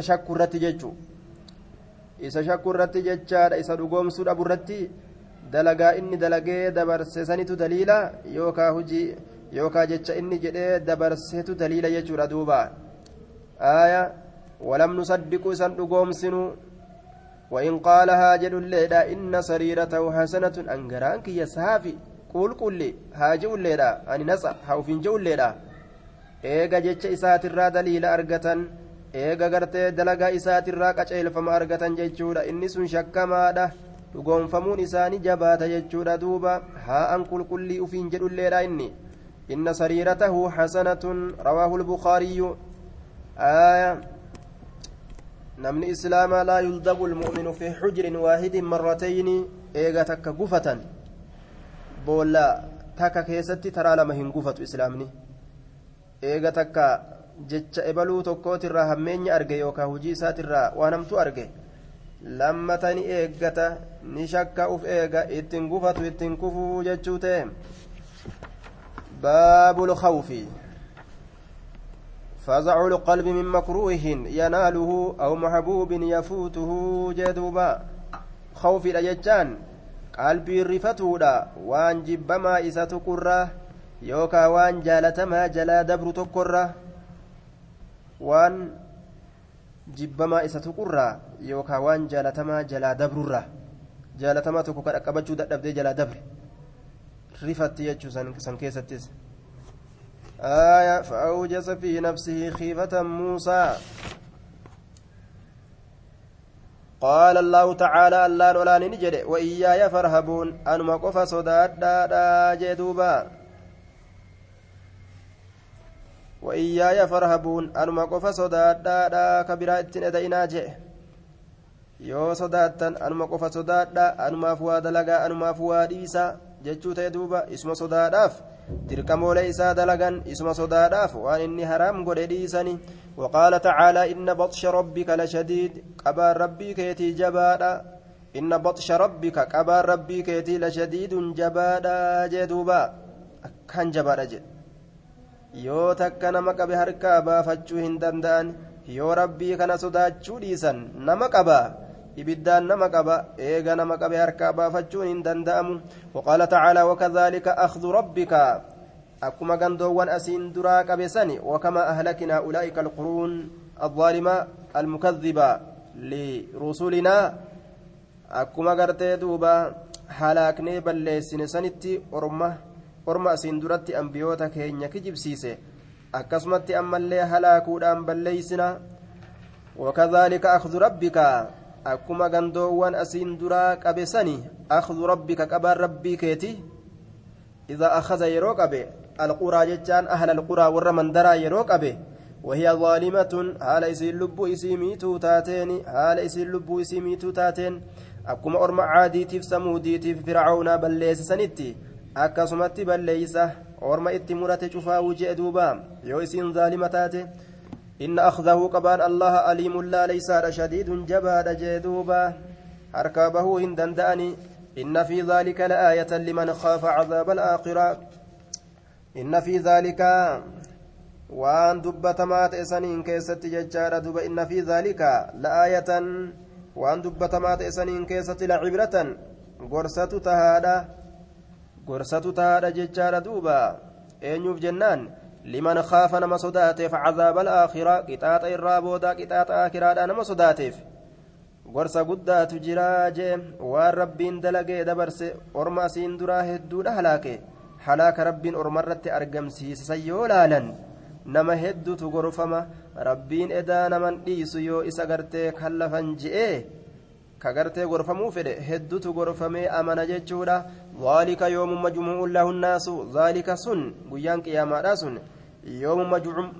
shakku irratti jechuun isa shakku irratti jechaadha isa dhugoomsuu dhabu irratti dalagaa inni dalagee dabarse sanitu daliila yookaa hujii yookaa jecha inni jedhee dabarsetu daliila jechuudha duuba aaya walam nusaddiqu isan dhugoomsinu وإن قالها جل الليلة إن سريرته حسنة أنقران كي يسافي قول قل لي هاجو الليلة أني نسأ حوفين جو الليلة إيجا جتش إسات الرا دليل أرقة eega gartee dalagaa isaatirraa qaceelfama argatan jechuudha inni sun shakkamaadha dhugoonfamuun isaanii jabaata jechuudha duuba haa an qulqullii ufiin jedhulleedha inni inna sariiratahu xasanatun rawaahu lbukaariyyu namni islaamaa laa yuldabu lmu'minu fi xujrin waahidin marratayni eega takka gufatan boolla takka keessatti taraa lama hin gufatu islaamni eega takka jecha ebaluu tokkootirraa hammeenya arge yookaan hojii isaatirraa waan hamtu arge lammata ni eeggata ni shakka uf eega ittiin gufatu ittiin kufuu jechuu ta'e baabul khawfi فزع القلب من مكروه يناله أو محبوب يفوته جدوبا خوف الأججان قلبي رفتودا وان جبما إسا تقرى يوكا وان جالتما جلا دبر تقرى waan jibbamaa isa tuqurraa yookaan waan jaalatamaa jalaa dabrurraa jaalatamaa tokko kan qaqqabachuu dadhabdee jalaa dabre rifatti jechuu san keessattis آية فأوجس في نفسه خيفة موسى قال الله تعالى الله ولا نجد وإياي فارهبون أنما قف صداد جدوبا وإياي فارهبون أنما قف صدادا كبيرا اتن أدينا جئ yoo sodaattan anuma qofa sodaadha anumaaf waa dalagaa anumaaf waa dhiisa jechuu ta'e duuba isuma sodaadhaaf dirqamoolee isaa dalagan isuma sodaadhaaf waan inni haraam godhe dhiisani وقال تعالى إن بطش ربك لشديد قبار ربي كيتي جبادا إن بطش ربك قبار ربي كيتي لشديد جبادا جدوبا كان جبادا جد yoo takka nama qabe harkaa baafachuu hin danda'an yoo rabbii kana sodaachuu dhiisan nama qaba ibiddaan nama qaba eega nama qabe harkaa baafachuun hin danda'amu waqaala tacaalaa wakadaalika akhdhu rabbika akkuma gandoowwan asiin duraa qabe sani wakamaa ahlakina ulaa'ika alquruun الظالمة المكذبة لرسلنا akkuma gartee duuba halaaknee balleessine sanitti orma orma asiin duratti ambiyoota keenya kijibsiise akkasumatti ammallee halaakuudhaan balleeysina wakadaalika akhdu rabbika akkuma gandoowwan asiin duraa qabe sani akhdu rabbika qabaan rabbii keeti idaa akhada yeroo qabe alquraa jechaan ahla alquraa warra mandaraa yeroo qabe وهي ظالمة حال إسين لبو إسيميتو تاتين حال إسين لبو إسيميتو تاتين أكما أرم عاديتيف سموديتيف فرعون بليس سنتي akkasumatti balleeysa orma itti murate cufaa wujee duuba yoo isiin zaalima taate inna akhdahu qabaan allaha aliimun laaleysaadha shadiidun jabaadha jee duuba harkaa bahuu hin danda'ani inna fi dhaalika la'aayatan liman khaafa cadaaba alaakhira inna fi dhaalika waan dubbatamaa ta'e saniin keessatti jechaadha duba inna fi dhaalika la'aayatan waan dubbatamaa ta'e saniin keessatti lacibratan gorsatu tahaadha gorsatu tahaadha jechaadha duuba. Eenyuuf jennaan liman khaafa nama sodaateef cadaaba alaakhira qixaaxa irraa booda qixaaxa aakiraadha nama sodaateef gorsa guddaatu jiraa jee waan rabbiin dalagee dabarse orma asiin duraa hedduudha halaake halaaka rabbiin ormarratti argamsiisan yoo laalan nama hedduutu gorfama rabbiin edaa naman dhiisu yoo isa gartee kallafan je'ee ka gorfamuu fedhe hedduutu gorfamee amana jechuudha ذلك يوم مجموع له الناس ذلك سن غيان قيامة سن. يوم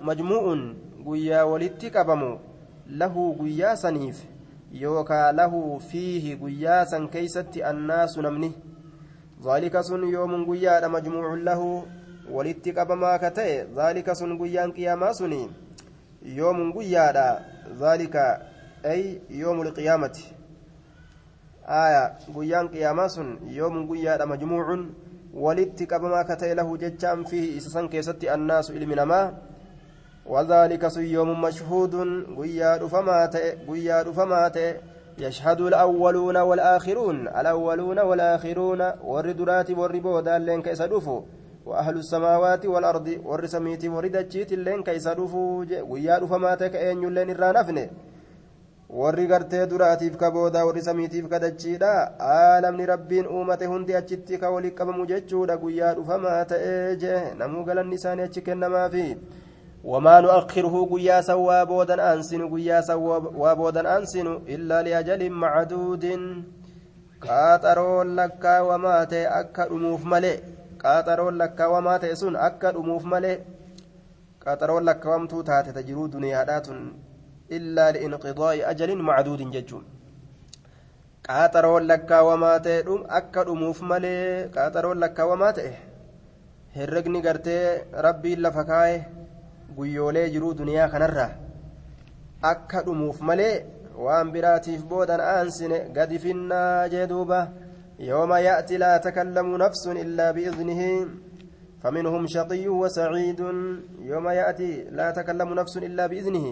مجموع غيا ولتي قبمو له غيا سنيف. يوكا له فيه غيا سن كيست الناس نمني. ذلك سن يوم غيا مجموع له ولتي قبما كتئ. ذلك سن غيان قيامة سني. يوم غيا ذلك أي يوم القيامة. آية قيان قياما سن يوم قيا مجموع walitti qabamaa ka ta'e lahu jechaan fihi isa san keessatti annaasu ilmi namaa. وذلك يوم مشهود قياد فمات قياد فمات يشهد الأولون والآخرون الأولون والآخرون والردرات والربودا لين كيس وأهل السماوات والأرض والرسميت وردجيت لين كيس دفو فمات كأين لين الرانفنه warri gartee duraatiif ka boodaa warri samiitiif ka dachiidha aalamni rabbiin uumate hundi achitti ka walii qabamu jechuudha guyyaa dhufamaa ta'ee jee namuu galanni isaanii achi kennamaafi wamaa nu'akkiruhu guyyaa san waa boodan aansinu guyyaa san waa boodan aansinu illaa liajalin macduudin qaaxaroon lakkaawamaa ta'e akka dhumuuf malee qaaxaroon lakkaawamaa ta'e sun akka dhumuuf malee qaaxaroon lakkaawamtuu taate ta jiruu duniyaadhaa tun إلا لإنقضاء أجل معدود ججون قاطرون لك وما تئم أكد أموف ملي قاطرون لك وما herregni gartee rabbiin lafa kaa'e guyyoolee jiruu duniyaa kanarra akka dhumuuf malee waan biraatiif boodan aansine gadi finnaa jee duuba yooma ya'ti laa takallamu nafsun illaa biidnihi فمنهم شقي وسعيد يوم يأتي لا تكلم نفس إلا بإذنه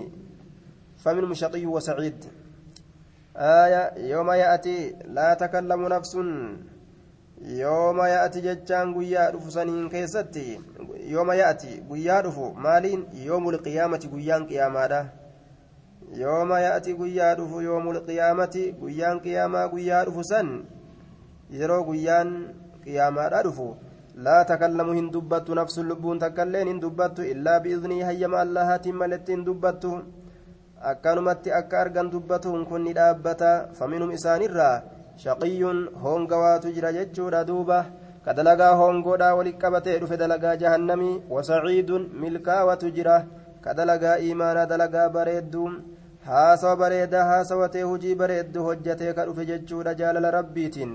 فمنهم شقي وسعيد. آية يوم يأتي لا تكلم نفس. يوم يأتي جتان قيا رفسانين كيستي. يوم يأتي قيا رفو مالين يوم القيامة قيان قياما يوم يأتي قيا رفو يوم القيامة قيان قياما قيا رفسان يرو قيان قياما رفو لا تكلم هندبت نفس اللبون تكلين هندبت إلا بإذنه هيما الله تملت هندبت akkanumatti akka argan dubbatuun kun ni dhaabbata. Faminum isaanirraa shaqiyyun hongawaatu jira jechuudha duuba. Ka dalagaa hongoodhaa walit qabatee dhufe dalagaa jahannamii wasaciidun milkaawatu jira. Ka dalagaa imaanaa dalagaa bareedduu haasawa bareedaa haasawatee hujii bareeddu hojjatee ka dhufe jechuudha jaalala rabbiitiin.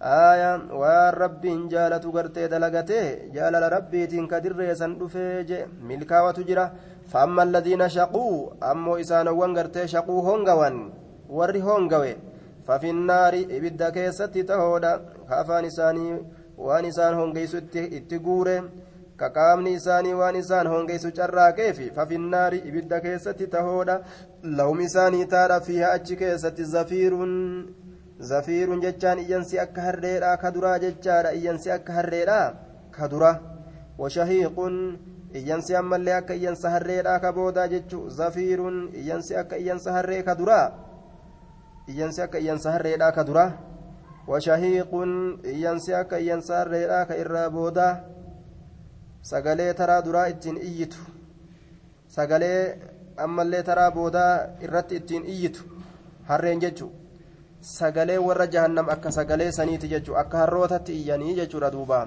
Aaya waan rabbiin jaalatu gartee dalagatee jaalala rabbiitiin ka dirreessan dhufee je milkaawatu jira فأما الذين شقوا أمو إسان وانغرتي شقوا هونغوان وري هونغوي ففي النار إبدا كيستي تهودا كافان إساني وان إسان هونغيسو اتقوري isaanii waan isaan hongeessu carraakeefi fafinnaari ibidda keessatti tahoodha lawmi isaanii taadha fiiha achi keessatti zafiiruun zafiiruun jechaan iyyansi akka harreedha ka duraa jechaadha iyyansi akka harreedha ka dura washahiiqun iyyansi ammallee akka iyyansa harreedhaa ka boodaa jechu zafiiruun iyyansi akka iyyansa harree ka duraa iyyansi akka iyyansa harreedhaa ka duraa washahiiqun iyyansi akka iyyansa harreedhaa ka irraa boodaa sagalee taraa duraa ittiin iyyitu sagalee ammallee taraa boodaa irratti ittiin iyyitu harreen jechu sagalee warra jahannam akka sagalee saniiti jechu akka harrootatti iyyanii jechuudha duubaa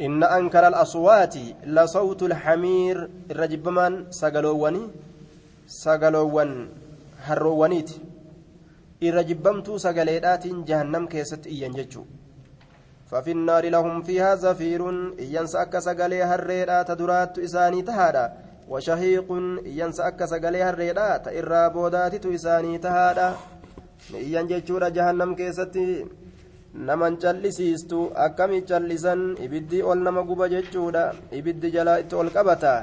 إن أنكر الأصوات لصوت الحمير الرجبمان سقلووني سقلوون هروونيت الرجبمت سقليدات جهنم كيست إيان ججو. ففي النار لهم فيها زفير إيان سأك سقلي هريرات درات إساني تهادا. وشهيق إيان سأك سقلي هريرات إرابودات إساني تهادا. إيان ججو جهنم كيست naman callisiistu akkami callisan ibiddi ol nama guba jechuudha ibiddi jalaa itti ol qabata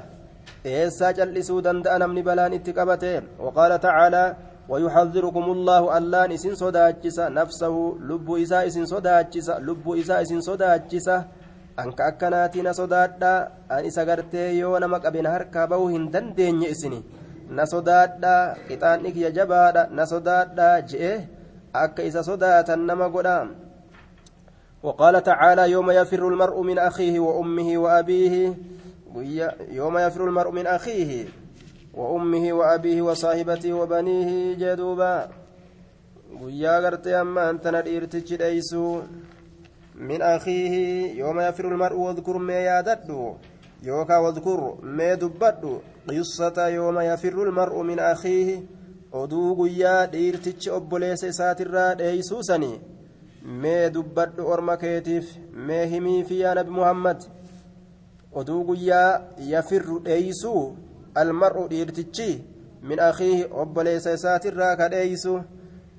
eessaa callisuu danda'a namni balaan itti qabate waqaala tacaalaa ويحذركم الله ألان إسن صداجس نفسه لب إساء إسن صداجس لب إساء إسن صداجس أنك أكناتنا صدادا أن إسا غرتي يو نمك أبن هركا بو هندن دين إسني نصدادا قطانك يجبادا نصدادا جئه أك إسا صداتا نما قدام وقال تعالى يوم يفر المرء من أخيه وأمه وأبيه يوم يفر المرء من أخيه وأمه وأبيه وصاحبته وبنيه جدوبا amma antana dhiirtichi dheeysu min akiihi yooma yafiru lmar'u wadkur mee yaadadhu yookaa wadkur mee dubbadhu qissata yooma yafiru lmar'u min akiihi oduu guyyaa dhiirtichi obboleessa isaatirraa dheeysuu sanii mee dubbadhu orma keetiif mee himii fi yaa muhammad. Oduu guyyaa yafirru dheeysuu almar'u dhiirtichi min akiihi obboleessa isaatirraa ka dheeysu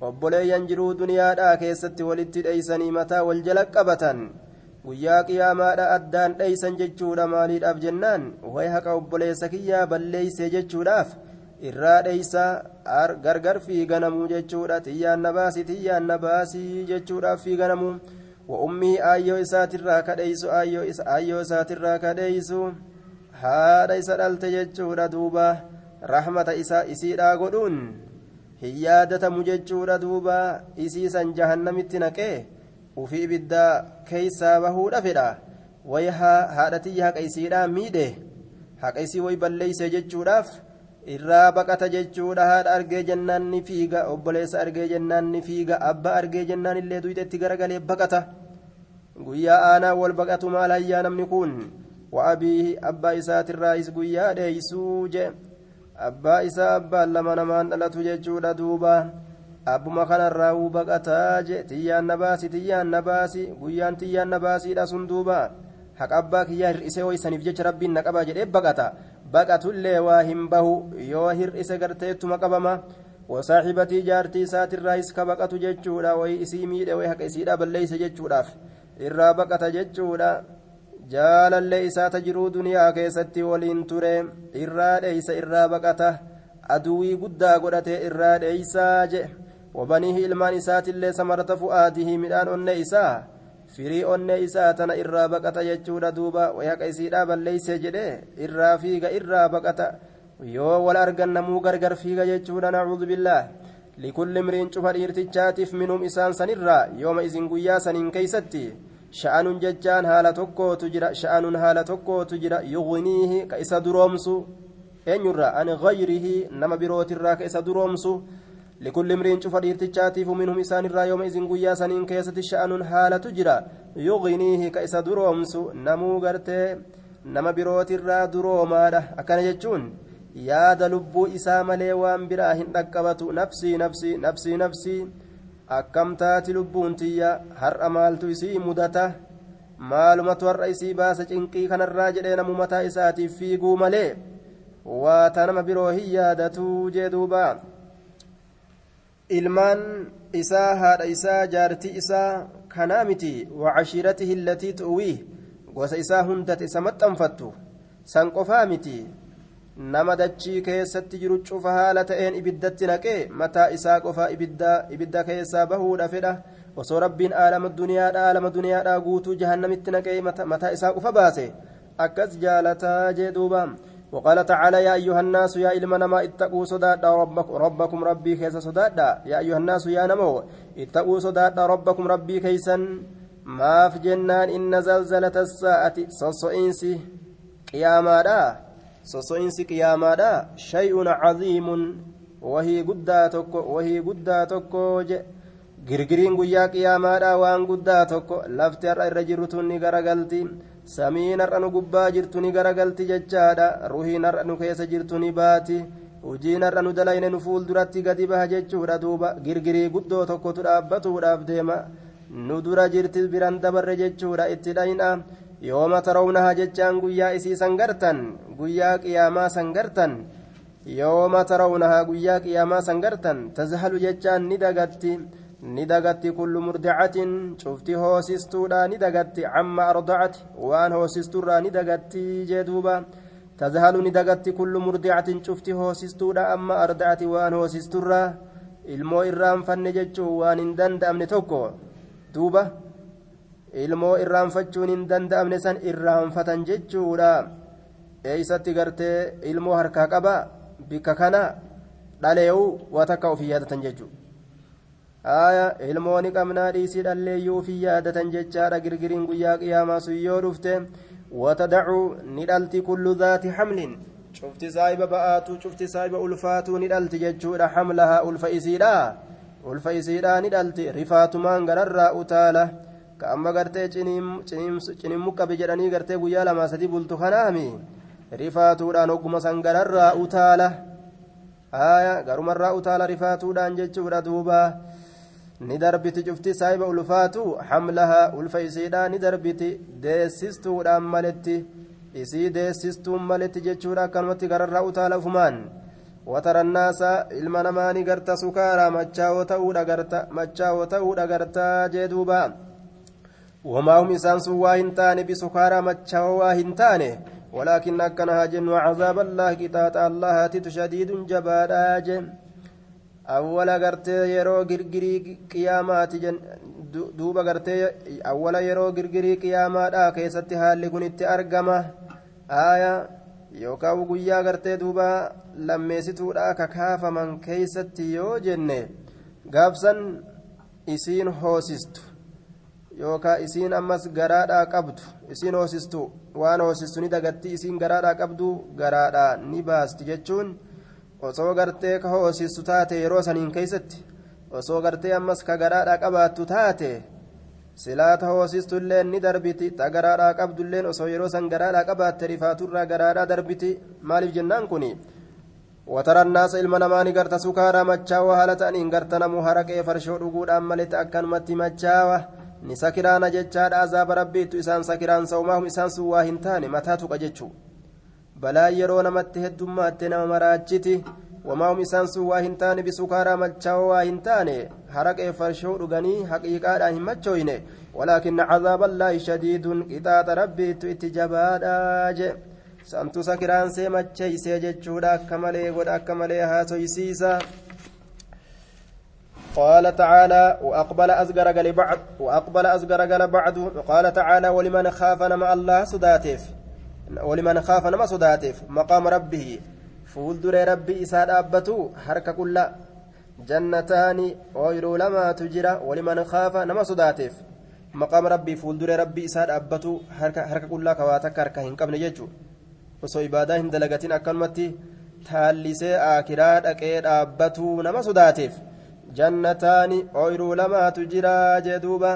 obboleeyyan jiruu duniyaadhaa keessatti walitti dheeysanii mataa wal jala qabatan. Guyyaa qiyaamaadha addaan dheeysan jechuudha maaliidhaaf jennaan? Way haqa obboleessa kiyyaa balleeysee jechuudhaaf irraa dheeysa gargar fiiganamuu jechuudha xiyyaanna baasii xiyyaanna baasii jechuudhaaf fiiganamuu wa'ummii aayyoo isaatirraa kadheeysu aayyoo isaatirraa kadheeysu haadha isa dhalte jechuudha duuba rahmata isaa isiidhaa godhuun hin yaadatamu jechuudha duuba isiisan jahannamitti naqee ufii ibiddaa keeysaa bahuudha fedha way haadhatiyya haqa isiidhaa miidhe haqa isii way balleeyse jechuudhaaf irraa baqata jechuudha. Haadha argee jennaan ni fiiga. Obboleessa argee jennaan ni fiiga. Abba argee jennaan illee duyxetti garagalee baqata. Guyyaa aanaa wal baqatu maal hayyaa namni kun? Wa'abiihi abbaa isaatirraayis guyyaa dheeysuu jee abbaa isaa abbaan lama namaan dhalatu jechuudha duuba. Abbuma kanarraa wuu baqataa je. Tiyyaan na baasi tiyyaan na baasi. Guyyaan tiyyaan na baasiidha sun duuba. Haqa abbaa kiyyaa hir'isee hoysaniif jecha rabbiin na qabaa jedhee baqata baqatullee waa hin bahu yoo hir'ise garteettuma qabama wasaaxibatii jaartii isaatirraayis ka baqatu jechuudha way isii miidhe way haqa isiidha balleeyse jechuudhaaf irraa baqata jechuudha jaalallee isaata jiruu duniyaa keessatti waliin ture irraa dheeysa irraa baqata aduwii guddaa godhate irraa dheeysaa je wabaniihi ilmaan isaatillee samarata fu'aadihi midhaan onne isaa firii onne isaa tana irraa baqata jechuudha duuba wayaqa isiidhaa balleeyse jedhe irraa fiiga irraa baqata yoo wal argan namuu gargar fiiga jechuudha nacuudu billaah likulli imriin cufa dhiirtichaatiif minum isaan sanirraa yooma isin guyyaa saniin keeysatti sha'anun jechaan haala tokkootu jira sha'anun haala tokkootu jira yughniihi ka isa duroomsu eenyurraa an gayrihi nama birootirraa ka isa duroomsu cufa dhiirtichaatiifu minhum isaanirraa yooma isin guyyaa saniin keessatti sha'anun haalatu jira yughniihi ka isa duroomsu namuu gartee nama birootirraa duroomaadha akkana jechuun yaada lubbuu isaa malee waan biraa hin dhaqqabatu nafsii nafsii nafsii nafsii akkam taati lubbuun tiyya har'a maaltu isii mudata maalumatu har'a isii baasa cinqii kanarraa jedhee namu mataa isaatiif fiiguu malee waa ta nama biroo hin yaadatuu jee duuba ilmaan isaa haadha isaa jaartii isaa kanaa miti wacashiiratihi allatii tu'wiih gosa isaa hundate isa maxxanfattu san qofaa miti nama dachii keessatti jiru cufa haala ta'een ibiddatti naqee mataa isaa qofa ibidda keessaa bahuudha fedha osoo rabbiin aalama duniyaadha aalama duniyaadha guutuu jahannamitti naqee mataa isaa qofa baase akkas jaalataa jee duuba وقال تعالى يا أيها الناس يا إلما ما اتقوا صدادا ربكم, ربكم ربي كيس صدادا يا أيها الناس يا نمو اتقوا صدادا ربكم ربي كيسا ما في جنان إن زلزلة الساعة صصئنسي قياما soso'insi qiyaamaadha shay'un caziimun wahii guddaa tokko wahii guddaa tokko je girgiriin guyyaa qiyaamaadha waan guddaa tokko lafti har'a irra jirtu ni garagalti samiin har'a nu gubbaa jirtu ni garagalti jechaadha. Ruhiin har'a nu keessa jirtu ni baati. Hojiin har'a nu dalayne nu fuulduratti gadi baha jechuudha duuba. Girgirii guddoo tokkotu dhaabbatuudhaaf deema. Nu dura jirti biran dabarre jechuudha itti dhayna. Yooma tarawnaha jechaan guyyaa isii sangartan guyyaa qiyaamaa sangartan. Yooma tarawnaha guyyaa qiyaamaa sangartan tazhalu jechaan ni dagatti ni dagatti kullu murdicatin cufti hoosistuudha ni dagatti camma ardacati waan hoosisturraa ni dagatti jee duuba. Ni dagatti kullu murdicatin cufti hoosistuudha amma ardacati waan hoosisturraa. Ilmoo irraanfanne jechuu waan hin danda'amne tokko duuba. Ilmoo irraanfachuun hin danda'amne san irraanfatan jechuudha. Eeysatti gartee ilmoo harkaa qaba bikka kana dhalee'uu waa takka ofii yaadatan jechuudha aya ilmoo ni qabnaa dhiisii dhalleeyyuu ofii yaadatan jechaadha. Girgiriin guyyaa qiyaamaa sun yoo dhufte watadacuu ni dhalti kullu dhaati hamlin. Cufti saahiba ba'aatu cufti saahiba ulfaatuu ni dhalti jechuudha. Hamlahaa ulfa isiidha. Ulfa isiidha ni dhalti. Rifaatumaan gararraa utaala ka amma gartee cinimmuqqabe jedhanii gartee guyyaa lamaa sadii bultu kanaami rifaatuudhaan hogguma san gararraa utaala aya garumarraa utaala rifaatuudhaan jechuudha duuba ni darbiti cufti saahiba ulfaatu hamlahaa ulfa isiidhaa ni darbiti deessistuudhaan maletti isii deessistuun maletti jechuudha akkanumatti gararraa utaala ufumaan watara annaasa ilma namaa ni garta sukaaraa machaa'oo ta'uudha garta machaa'oo ta'uudha gartaa jee duubaa وما هم إسان سوا هنتان بسكارى متشوا هنتان ولكن أكنها جن عذاب الله كتات الله تشديد جباراج awwala gartee yeroo girgirii qiyaamaati duuba gartee awwala yeroo girgirii qiyaamaadha. Keessatti haalli kun itti argama. Aaya yookaan guyyaa gartee duuba lammeessituudha. Ka kaafaman keessatti yoo jenne gaabsan isiin hoosistu yookaan isiin ammas garaadhaa qabdu. Isiin hoosistu waan hoosistu ni dagatti. Isiin garaadhaa qabdu garaadhaa ni baasti jechuun. osoo gartee ka hoosistu taate yeroo saniin keessatti osoo gartee ammas ka garaadhaa qabaattu taate silaata hoosistu illee ni darbiti. Ta garaadhaa qabdu illeen osoo yeroo san garaadhaa qabaatte rifaaturraa garaadhaa darbiti. Maaliif jennaan kuni? وترى الناس المنمان غرت سكارا مچاوا حالتان ان غرت نمو حركه فرشو دغودان ملت اكن متي مچاوا نسكرانا جچاد عذاب ربي تو انسان سكران صومهم انسان سوا هنتان متاتو قجچو taane mataa tuqa jechuu balaa yeroo namatti heddummaatti nama maraachiti. وما هم إسان سوى هنتان بسكارى مجاوا هنتان حرق فرشو رغني حقيقة همتشوين ولكن عذاب الله شديد قطاط ربي اتجابادا سانتو سكران سيمتشي سيجتشودا كمالي ودا كمالي هاتو يسيسا قال تعالى وأقبل أزجر قال بعد وأقبل أزجر قال بعد وقال تعالى ولمن خاف مع الله صداتف ولمن خاف نما صداتف مقام ربه fuulduree rabbii isaa dhaabbatu harka qulla jannataani ooyiruu lamaatu jira waliman kaafa nama sodaateef maqaama rabbii fuulduree rabbii isaa dhaabbatu harka qullaa kawaa takka harka hin qabne jechuu osoo ibaadaa hin dalagatin akkanumatti taallisee aakiraa dhaqee dhaabbatu nama sodaateef jannataani ooyiruu lamaatu jira jee duuba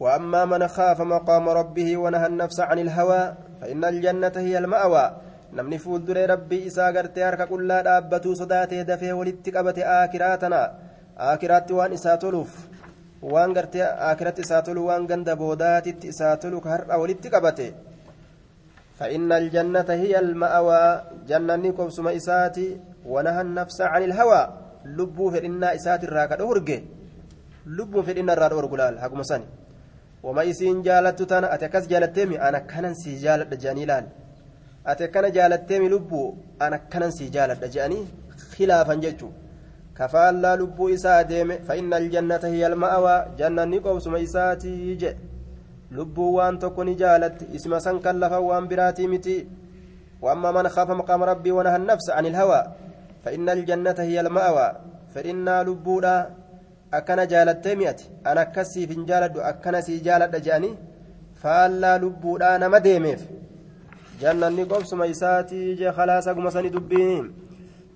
وأما من خاف مقام ربه ونهى النفس عن الهوى فإن الجنة هي المأوى namni fuulduree rabbii isaa gartee harka qullaa dhaabbatuu sodaatee dafee walitti qabate aakiraa tana aakiraatti waan isaa toluuf waan gartee aakiratti isaa tolu waan ganda boodaatitti isaa tolu ka har'a walitti qabate فإن الجنة هي المأوى جنة قبسم إساتي ونهى النفس عن الهوى لبو في إنا إساتي الراكد أورجي لبو في إنا الراد أورجلال وما يسين جالت تانا أتكس جالتمي أنا كان سي جالت جانيلال ati akkana jaalatteemi lubbuu an akkanan sii jaaladha jedhanii khilaafan jechuu kafaallaa lubbuu isaa deeme fa'inna aljannata hiya alma'awaa jannanni qobsuma isaatii jedhe lubbuu waan tokko ni jaalatti isma san kan lafan waan biraatii miti وأما من خاف مقام ربي ونهى النفس عن الهوى فإن الجنة هي المأوى فإنا لبودا أكن جالت مئة أنا كسي في جالد أكن سي جالد جاني فألا لبودا نما ديميف jannanni qobsuma isaatii jee khalaasa guma sani dubbiin.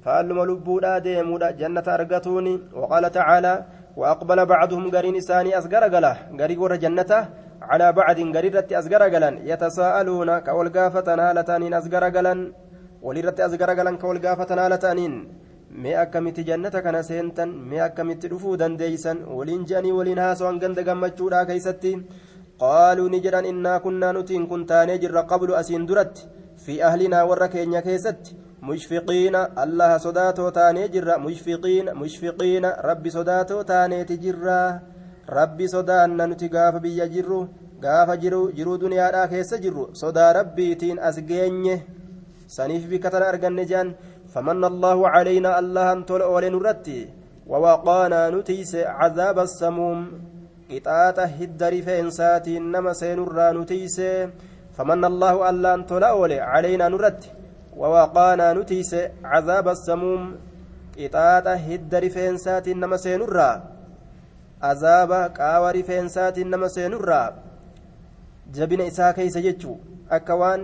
Faalluma lubbuudha deemuudha. Jannata argatuuni. Waqaala tacaalaa وأقبل بعضهم قرين إساني أسقر قلا قري ور جنته على بعض قريرة أسقر قلا يتساءلون كولقافة نالتانين أسقر قلا وليرة أسقر قلا كولقافة نالتانين mee akkamitti jannata kana seentan mee akkamitti dhufuu dandeeysan waliin je'anii waliin haasawaan ganda gammachuudhaa keeysatti qaaluu ni jedhan innaa kunnaa nutiin kun taanee jirra qablu asiin duratti fi ahlinaa warra keenya keessatti. Mushfiqiina allaha sodaatoo taanee jirra. Mushfiqiina mushfiqiina rabbi sodaatoo taaneeti jirra. Rabbi sodaanna nuti gaafa biyya jirru gaafa jiru jiruu duniyaadhaa keessa jirru. Sodaa rabbiitiin as geenye. Saniif bikka tana arganne jean فمن الله علينا الله انتول أولين رتي ووقانا نتيس عذاب السموم. قطاطة هدري فإنسات إنما سينرى نتيس. فمن الله الله انتول أولي علينا نرتي ووقانا نتيس عذاب السموم. هدري فإنسات إنما سينرى. عذاب قاوري فإنسات إنما سينرى. جبن إساء كيس جتشو. أكوان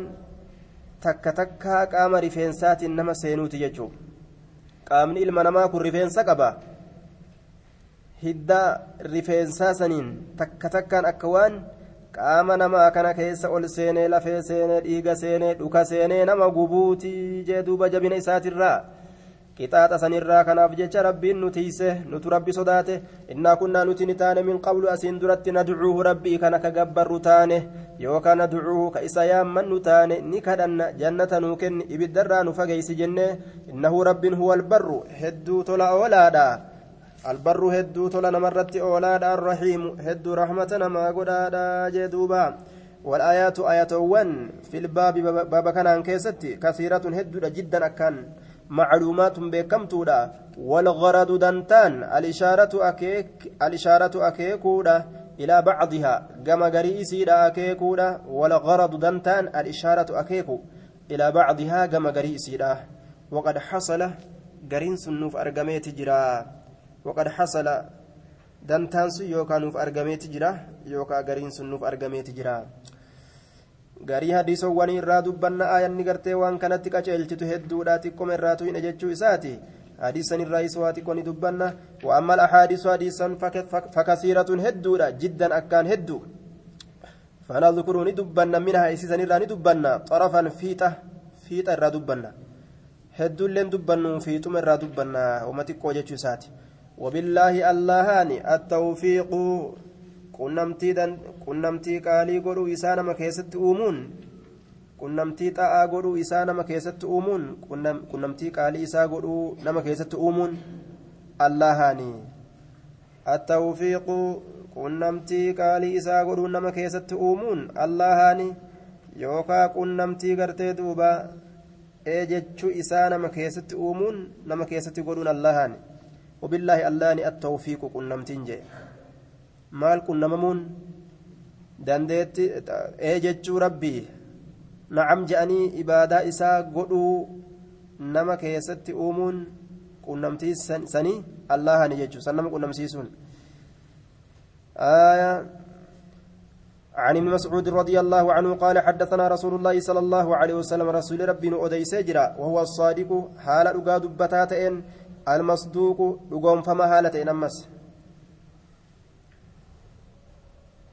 takka takkaa qaama rifeensaatiin nama seenuuti jechuudha. Qaamni ilma namaa kun rifeensa qaba. Hidda rifeensaa saniin takka takkaan akka waan qaama namaa kana keessa ol seenee lafee seenee dhiiga seenee dhuka seenee nama gubuutii jee duuba jabina isaatirraa qixaaxa sanirraa kanaaf jecha rabbiin nu tiise nutu rabbi sodaate innaa kunnaa nuti ni taane min qablu asiin duratti nadcuuhu rabbii kana ka gabbarru taane yookaan nadcuuhu ka isa yaammannu taane ni kadhanna jannata nuu kenni ibiddarraa nu fageeysi jenne innahu rabbiin huwa albarru hedduu tola oolaadha البر هدو تلا نمرت أولاد الرحيم هدو رحمة نما قدادا جدوبا والآيات آيات ون في الباب باب كان كيستي كثيرة هدو جدا أكان معلومات بكمتودا والغرض دنتان الإشارة أكيك الإشارة أكيكودا إلى بعضها كما قريسيدا أكيكودا والغرض دنتان الإشارة أكيكو إلى بعضها كما قريسيدا وقد حصل قرين سنوف أرقميت جرا. وقد حصل دنتان سو يوكا نوف أرقميت جرا يوكا قرين سنوف أرقميت جرا. Garii hadiisowwanii irraa dubbanna aayanni gartee waan kanatti qaceelchitu hedduudha xiqqoma irraatu hin jechuu isaati hadiisan irraa isa waa xiqqoo ni dubbanna wa'amma alahaadiisu hadiisan fakasiiratun hedduudha jiddan akkaan heddu fanadkuruu ni dubbanna minhaa isiisan irraa ni dubbanna xarafan fiixa fiixa irraa dubbanna hedduulleen dubbannu fiixuma irraa dubbanna uma xiqqoo jechuu isaati wabillaahi allahaani attawfiiquu qunnamtii qaalii godhuu isaa nama keessatti uumuun qunnamtii xa'aa godhuu isaa nama keessatti uumuun qunnamtii qaalii isaa godhuu nama keessatti uumuun allahaani attawfiiqu qunnamtii qaalii isaa godhuu nama keessatti uumuun allahaani yookaa qunnamtii gartee duuba ee jechuu isaa nama keessatti uumuun nama keessatti godhuun allahaani وبالله اللاني التوفيق قنمتين جي maal qunnamamuun dandeetti ee jechuu rabbii nacam je'anii ibaadaa isaa godhuu nama keessatti uumuun qunnamtii sanii allahani jechuu san nama qunnamsiisuun عن ابن مسعود رضي الله عنه قال حدثنا رسول الله صلى الله عليه وسلم رسول ربي أدي سجرا وهو الصادق حال أقاد بتاتين المصدوق لقوم فما هالتين أمس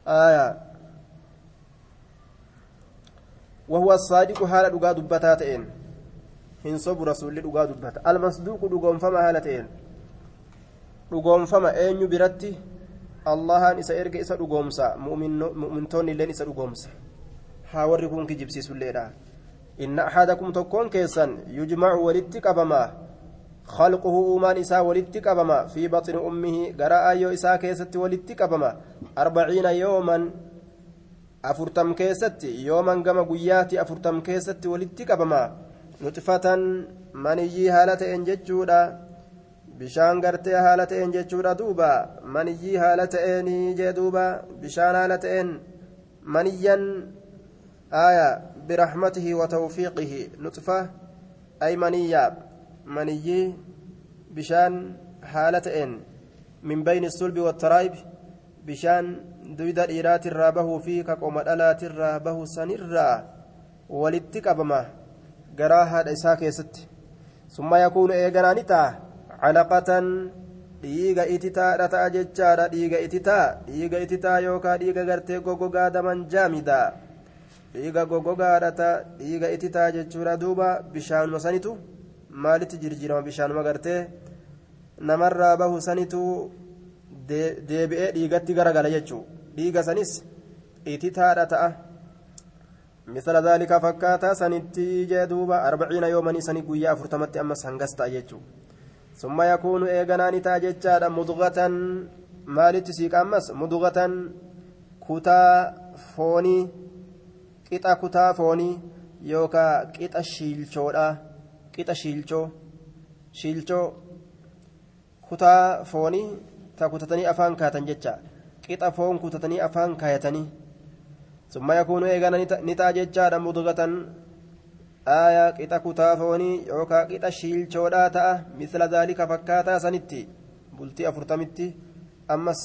آية وهو الصادق حال دغا دبتاتين hin sobu rasuulli dhugaa dubbata almasduuqu dhugoonfama haala ta'een dhugoonfama eenyu biratti allahaan isa erga isa dhugoomsa mu'mintoonni illeen isa dhugoomsa haa warri kun kijibsiisulleedha inna axadakum tokkoon keessan yujmacu walitti qabama خلقه أومان إساء ولدت قبما في بطن أمه قراء يو إساء كيست ولدت قبما أربعين يوما أفرتم كيست يوما قم قياتي أفرتم كيست ولدت قبما نطفة منيي هالة إنججودا bishaan gartee haala ta'een jechuudha duuba maniyyii haala ta'eenii jee duuba bishaan haala ta'een maniyyan aya birahmatihi wa tawfiiqihi nuxfa ay maniyyaa ta'een min bayni sulbi wattaraayib bishaan duyda dhiiraatirraa bahuu fi ka qoma dhalaatirraa bahu sanirraa walitti qabama garaa haadha isaa keessatti summa yakuunu eeganaani ta'a calaqatan dhiiga ititaadha ta'a jechaadha dhiiga ititaa dhiiga ititaa yookaan dhiiga gartee gogogaa daman jaamida dhiiga gogogaadha ta'a dhiiga ititaa jechuudha duuba bishaanuma sanitu maalitti jirjiirama bishaanuma gartee namarraa bahu sanitu deebi'ee dhiigatti garagala jechuu dhiiga sanis ititaadha ta'a misala zaalika fakkaataa sanitti jee duuba arbaciina yoomanii sanii guyyaa afurtamatti ammas hangas ta'a jechuu ثم يكون إيغاناني تاجتشادا مضغة مالت سيق أمس مضغة كتا فوني قطع كتا فوني يوكا قطع شيلشودا قطع شيلشو شيلشو كتا فوني تكتتني أفان كاتن جتشا قطع فون كتتني أفان كايتني ثم يكون إيغاناني تاجتشادا مضغة aayaa qixa kutaafoonii yookaan qixa shiilchoodhaa ta'a misla zaalika fakkaataa sanitti bultii afurtamitti ammas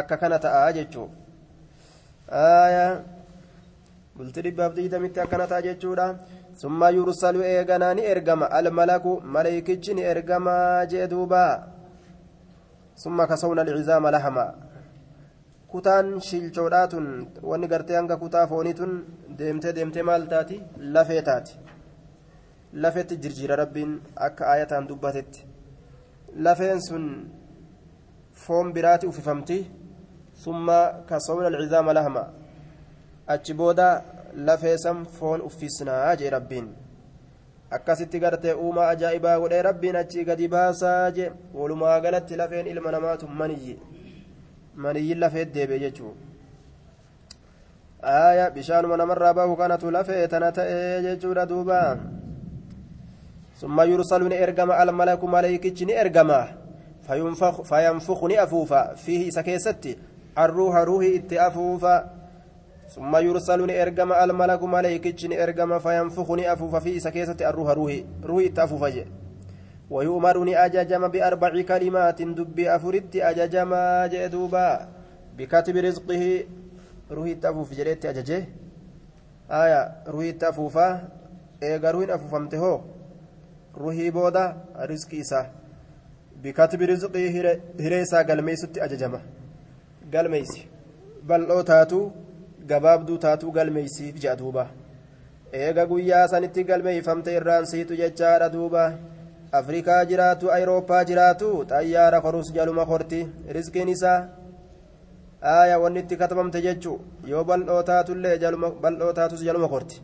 akka kana ta'a jechuudha aayaa bultii dhibbaaf digdamitti akkana ta'a jechuudha summa yursalu eeganaa ni ergama. Almalaku maleekichi ni ergamaa jee duuba. Summa kasawna alcizaama lahamaa kutaan shiilchoodhaa tun wanni gartee hanga kutaa foonii tun deemtee deemtee maal taati? Lafee taati. Lafeetti jirjiira rabbiin akka aayataan dubbatetti. Lafeen sun foon biraati uffifamti summa kasawna alcizaama lahma achi booda lafee san foon uffisnaa jee rabbiin akkasitti gartee uumaa ajaa'ibaa godhee rabbiin achii gadi baasaa je walumaa galatti lafeen ilma namaatu maniyyi maniyyiin lafeet deebi'e jechuudha. aayaa bishaanuma namarraa bahu kanatu lafee tana ta'ee jechuudha duuba summa yursalu ni ergama almalaku maleeykichi ni ergama fayanfuku ni afuufa fiihi isa keessatti arruuha ruuhi itti afuufa summa yursalu ni ergama almalaku maleeykichi ni ergama fayanfuku ni afuufa fiihi isa keessatti arruuha ruuhi ruuhi itti afuufa je ويؤمر ني أججم بأربع كلمات دبي أفرت أججم جئدوبا بكتب رزقه jedheetti ajaje aya ruhii itti afuufaa eega ruhiin afuufamte hoo ruhii booda riskii isaa bikatbi rizqii hiree isaa galmeessutti ajajama galmeeysi bal'oo taatuu gabaabduu taatuu galmeeysiif jedha duuba. Eega guyyaa sanitti galmeeyfamte irraan siitu jechaadha duuba. Afrikaa jiraatu ayirooppaa jiraatu xayyaara korus jaluma korti. Riskiin isaa aayaa wanni itti katabamte jechuun yoo bal'oo taatullee bal'oo taatus jaluma korti.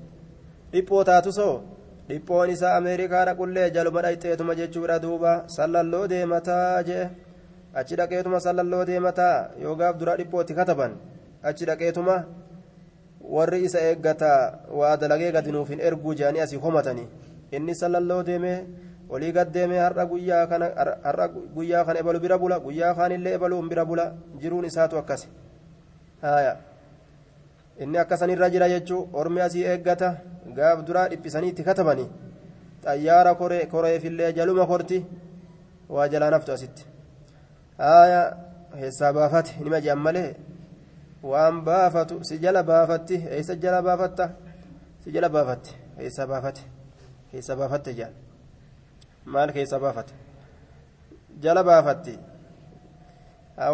Dhiphoo taatusoo dhiphoon isaa ameerikaa dhaqullee jaluma dhayxeetuma jechuudha duuba. Sallalloo deemataa jee achi dhaqeetuma sallalloo deemataa. Yoo gaaf dura dhiphootti kataban achi dhaqeetuma warri isa eeggataa waa dalagee gadi nuuf hin erguu jedhanii asii homatanii. Inni sallalloo deemee olii gaddeemee har'a guyyaa kana har'a guyyaa kana ebalu bira bula guyyaa kaanillee ebaluun bira bula jiruun isaatu akkas haaya. Inni akkasanirra jira jechuu ormi asii eeggata gaaf duraa dhiphisanii itti katabanii xayyaara koreefillee jaluma korti waa jalaa naftu asitti. Haaya. Heessaa baafate nima je'an malee waan baafatu si jala baafatti eessa jala baafatta? Si jala baafatti heessaa baafate? Heessaa baafatte jedhan maal keessa baafate? Jala baafatti.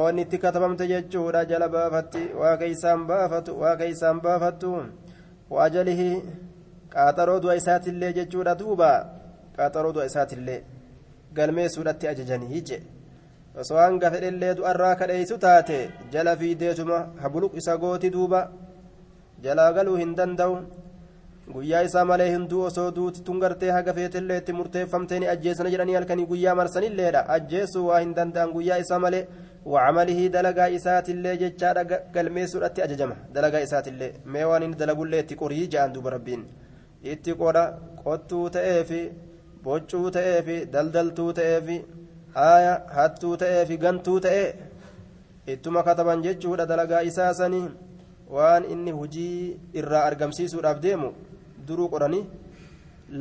Wanni itti katabamte jechuudha jala baafatti. Waa keeysaan baafatu waa keeysaan baafattu. Waajalihi qaaxaroo du'a isaatillee jechuudha duuba. Qaaxaroo du'a isaatillee. Galmeessuudhatti ajajanii je osoo hanga fedhellee du'arraa kadheeysu taate jala fiideetuma habuluq isa gooti duuba. Jalaa galuu hin danda'u. Guyyaa isaa malee hinduu osoo duuti tun gartee haga feetillee itti murteeffamtee ni ajjeesana jedhanii halkanii guyyaa marsanilleedha ajjeessuu waa hin danda'an guyyaa isaa malee wacamalihi dalagaa isaatillee jechaadha galmeessuudhatti ajajama. Dalagaa isaatillee mee waan inni dalagullee itti qorii ja'an duuba rabbiin. Itti qodha qottuu ta'eefi boccuu ta'eefi daldaltuu ta'eefi haaya hattuu ta'eefi gantuu ta'ee ittuma kataban jechuudha dalagaa isaa sanii waan inni hujii irraa argamsiisuudhaaf deemu duruu qoranii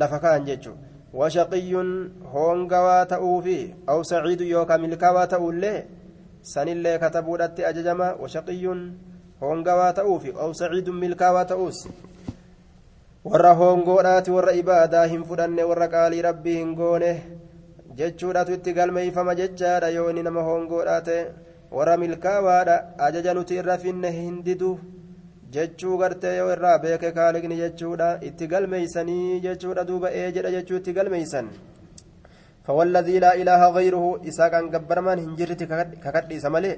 lafa kaan jechuudha washaqiyyuun hoongawaa ta'uu fi aw saciidu yookaan milkaawaa ta'uullee sanillee katabuudhatti ajajama washaqiyyuun hoongawaa ta'uu fi aw saciidun milkaawaa ta'uus warra hoongoodhaati warra ibaadaa hin fudhanne warra qaalii rabbii hin goone jechuudhatu itti galmeeyfama jechaadha yoo inni nama hoongoodhaa ta'e warra milkaawaadha ajaja nuti irra finne hin didu jechuu gartee yoo irraa beeke kaaliqni jechuudha itti galmeeysanii jechuudha duuba ee jedha jechuu itti galmeeysan فوالذي لا إله غيره إساق أن قبرمان هنجرت ككديس ملي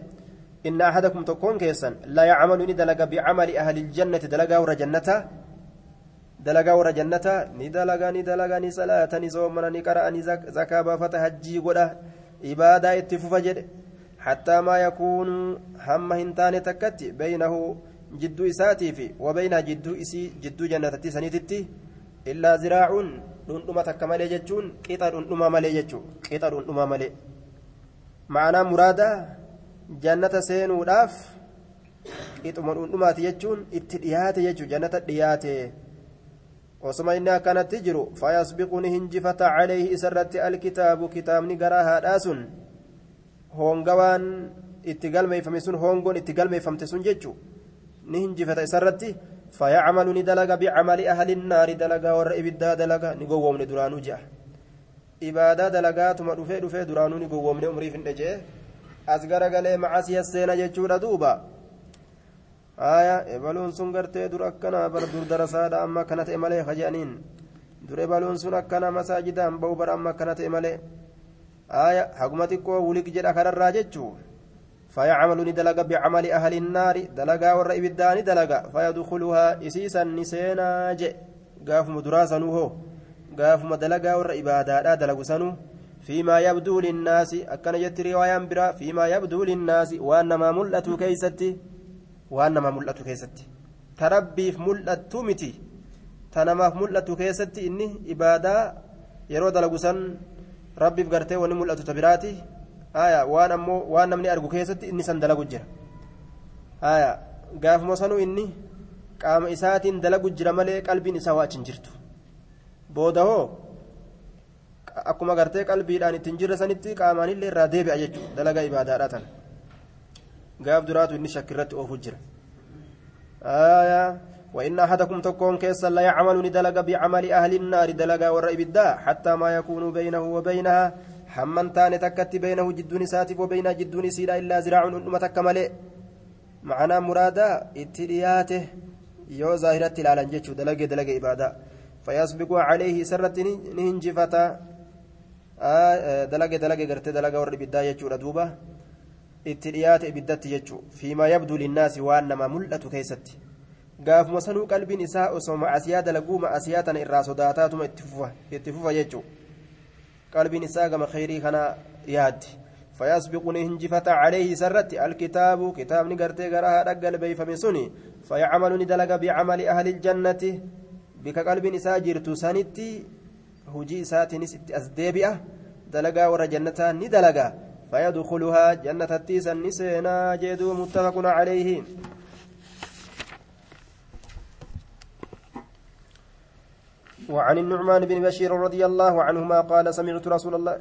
إن أحدكم تكون كيسا لا يعمل ندلق بعمل أهل الجنة دلقا dalagaa warra jannata ni dalagaa ni dalagaa ni salaata ni soomana ni qara'a ni zakaa baafata hajjii godha ibaadaa itti fufa jedhe hattaa maa yakuunu hamma hin taane takkatti beeynahu jidduu isaatii fi wabeynaa jidduu isii jidduu jannatatti saniititti illaa ziraacuun dhundhuma takka malee jechuun qixa dhundhuma malee jechuu qixa dhundhuma malee ma'anaa muraada jannata seenuudhaaf qixuma dhundhumaati jechuun itti dhiyaate jechuu jannata dhiyaate. Jiru fayasbiqu ni hinjifata calayhi isarratti alkitaabu kitaabni garaa haadhaa sun hoongawaan itti galmeeffame sun hoongoon itti galmeeffamte sun jechuu ni hinjifata isarratti فيعمل ندلق بعمل أهل النار دلقا ور إبدا دلقا نقوم ندرانو جاء إبادة دلقات ما دفع دفع درانو نقوم نمري في النجاة أصغر قلي معاسي السينة جتشورا دوبا آية إبالون سن قرتي در أكنا بر در درسا أما كانت إمالي خجانين در إبالون سن أكنا مساجدا بوبر أما كانت إمالي آية حكمتك ولك جدا كرر جتشو فيعمل ندلق بعمل أهل النار دلقا ور إبدان دلقا فيدخلها إسيسا نسينا جئ قاف مدراسا gaafuma dalagaa warra ibaadaadhaa dalagu sanuu فيما يبدو للناس أكن جت رواية برا فيما يبدو للناس وأنما ملأت كيستي waan namaa mul'atu keessatti. Ta rabbiif mul'attu miti. Ta namaaf mul'atu keessatti inni ibaadaa yeroo dalagu san rabbiif gartee wani mul'atu ta biraati. Aya waan ammoo waan namni argu keessatti inni san dalagu jira. Aya gaafuma sanuu inni qaama isaatiin dalagu jira malee qalbiin isaa waa achin jirtu. Booda hoo akkuma gartee qalbiidhaan ittiin jirra sanitti qaamaan illee irraa deebi'a jechuudha dalagaa ibaadaadhaa tana. Gaaf duraatu inni shakkirratti oofu jira. وإن أحدكم تكون كيسا لا يعمل ندلق بعمل أهل النار دلقا والرئب الداء حتى ما يكون بينه وبينها حمن تاني تكت بينه جدون ساتف وبين جدون سيدا إلا زراع أمة كمالي معنا مرادا اتلياته يو ظاهرة العلن دلق دلق إبادة فيسبق عليه سرة نهنجفتا dalage dalage gartee dalaga warri ibiddaa jechuudha duuba. Itti dhiyaate ibiddatti jechuu fiimaa yabduu linnaasi waan nama mul'atu keessatti gaafuma sanuu qalbiin isaa osoo ma'asiyaa dalaguu ma'asiyaa tana irraa sodaataatuma itti fufa jechuu qalbiin isaa gama kheyrii kana yaaddi فيسبق نهنجفة عليه سرت الكتاب كتاب نقرتي قراها دقل بيفم سني فيعمل ندلق بعمل أهل الجنة بك قلب نساجر تسانتي hujii isaatiinis itti as deebi'a dalagaa warra jannataa ni dalaga فيدخلها جنة التيس النسينا جدو متفق عليه. وعن النعمان بن بشير رضي الله عنهما قال سمعت رسول الله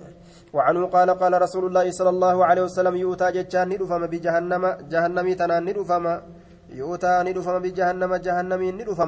وعنه قال قال رسول الله صلى الله عليه وسلم يؤتى جتان ندفم بجهنم جهنمي تنان ندفم يؤتى ندفم بجهنم جهنمي ندفم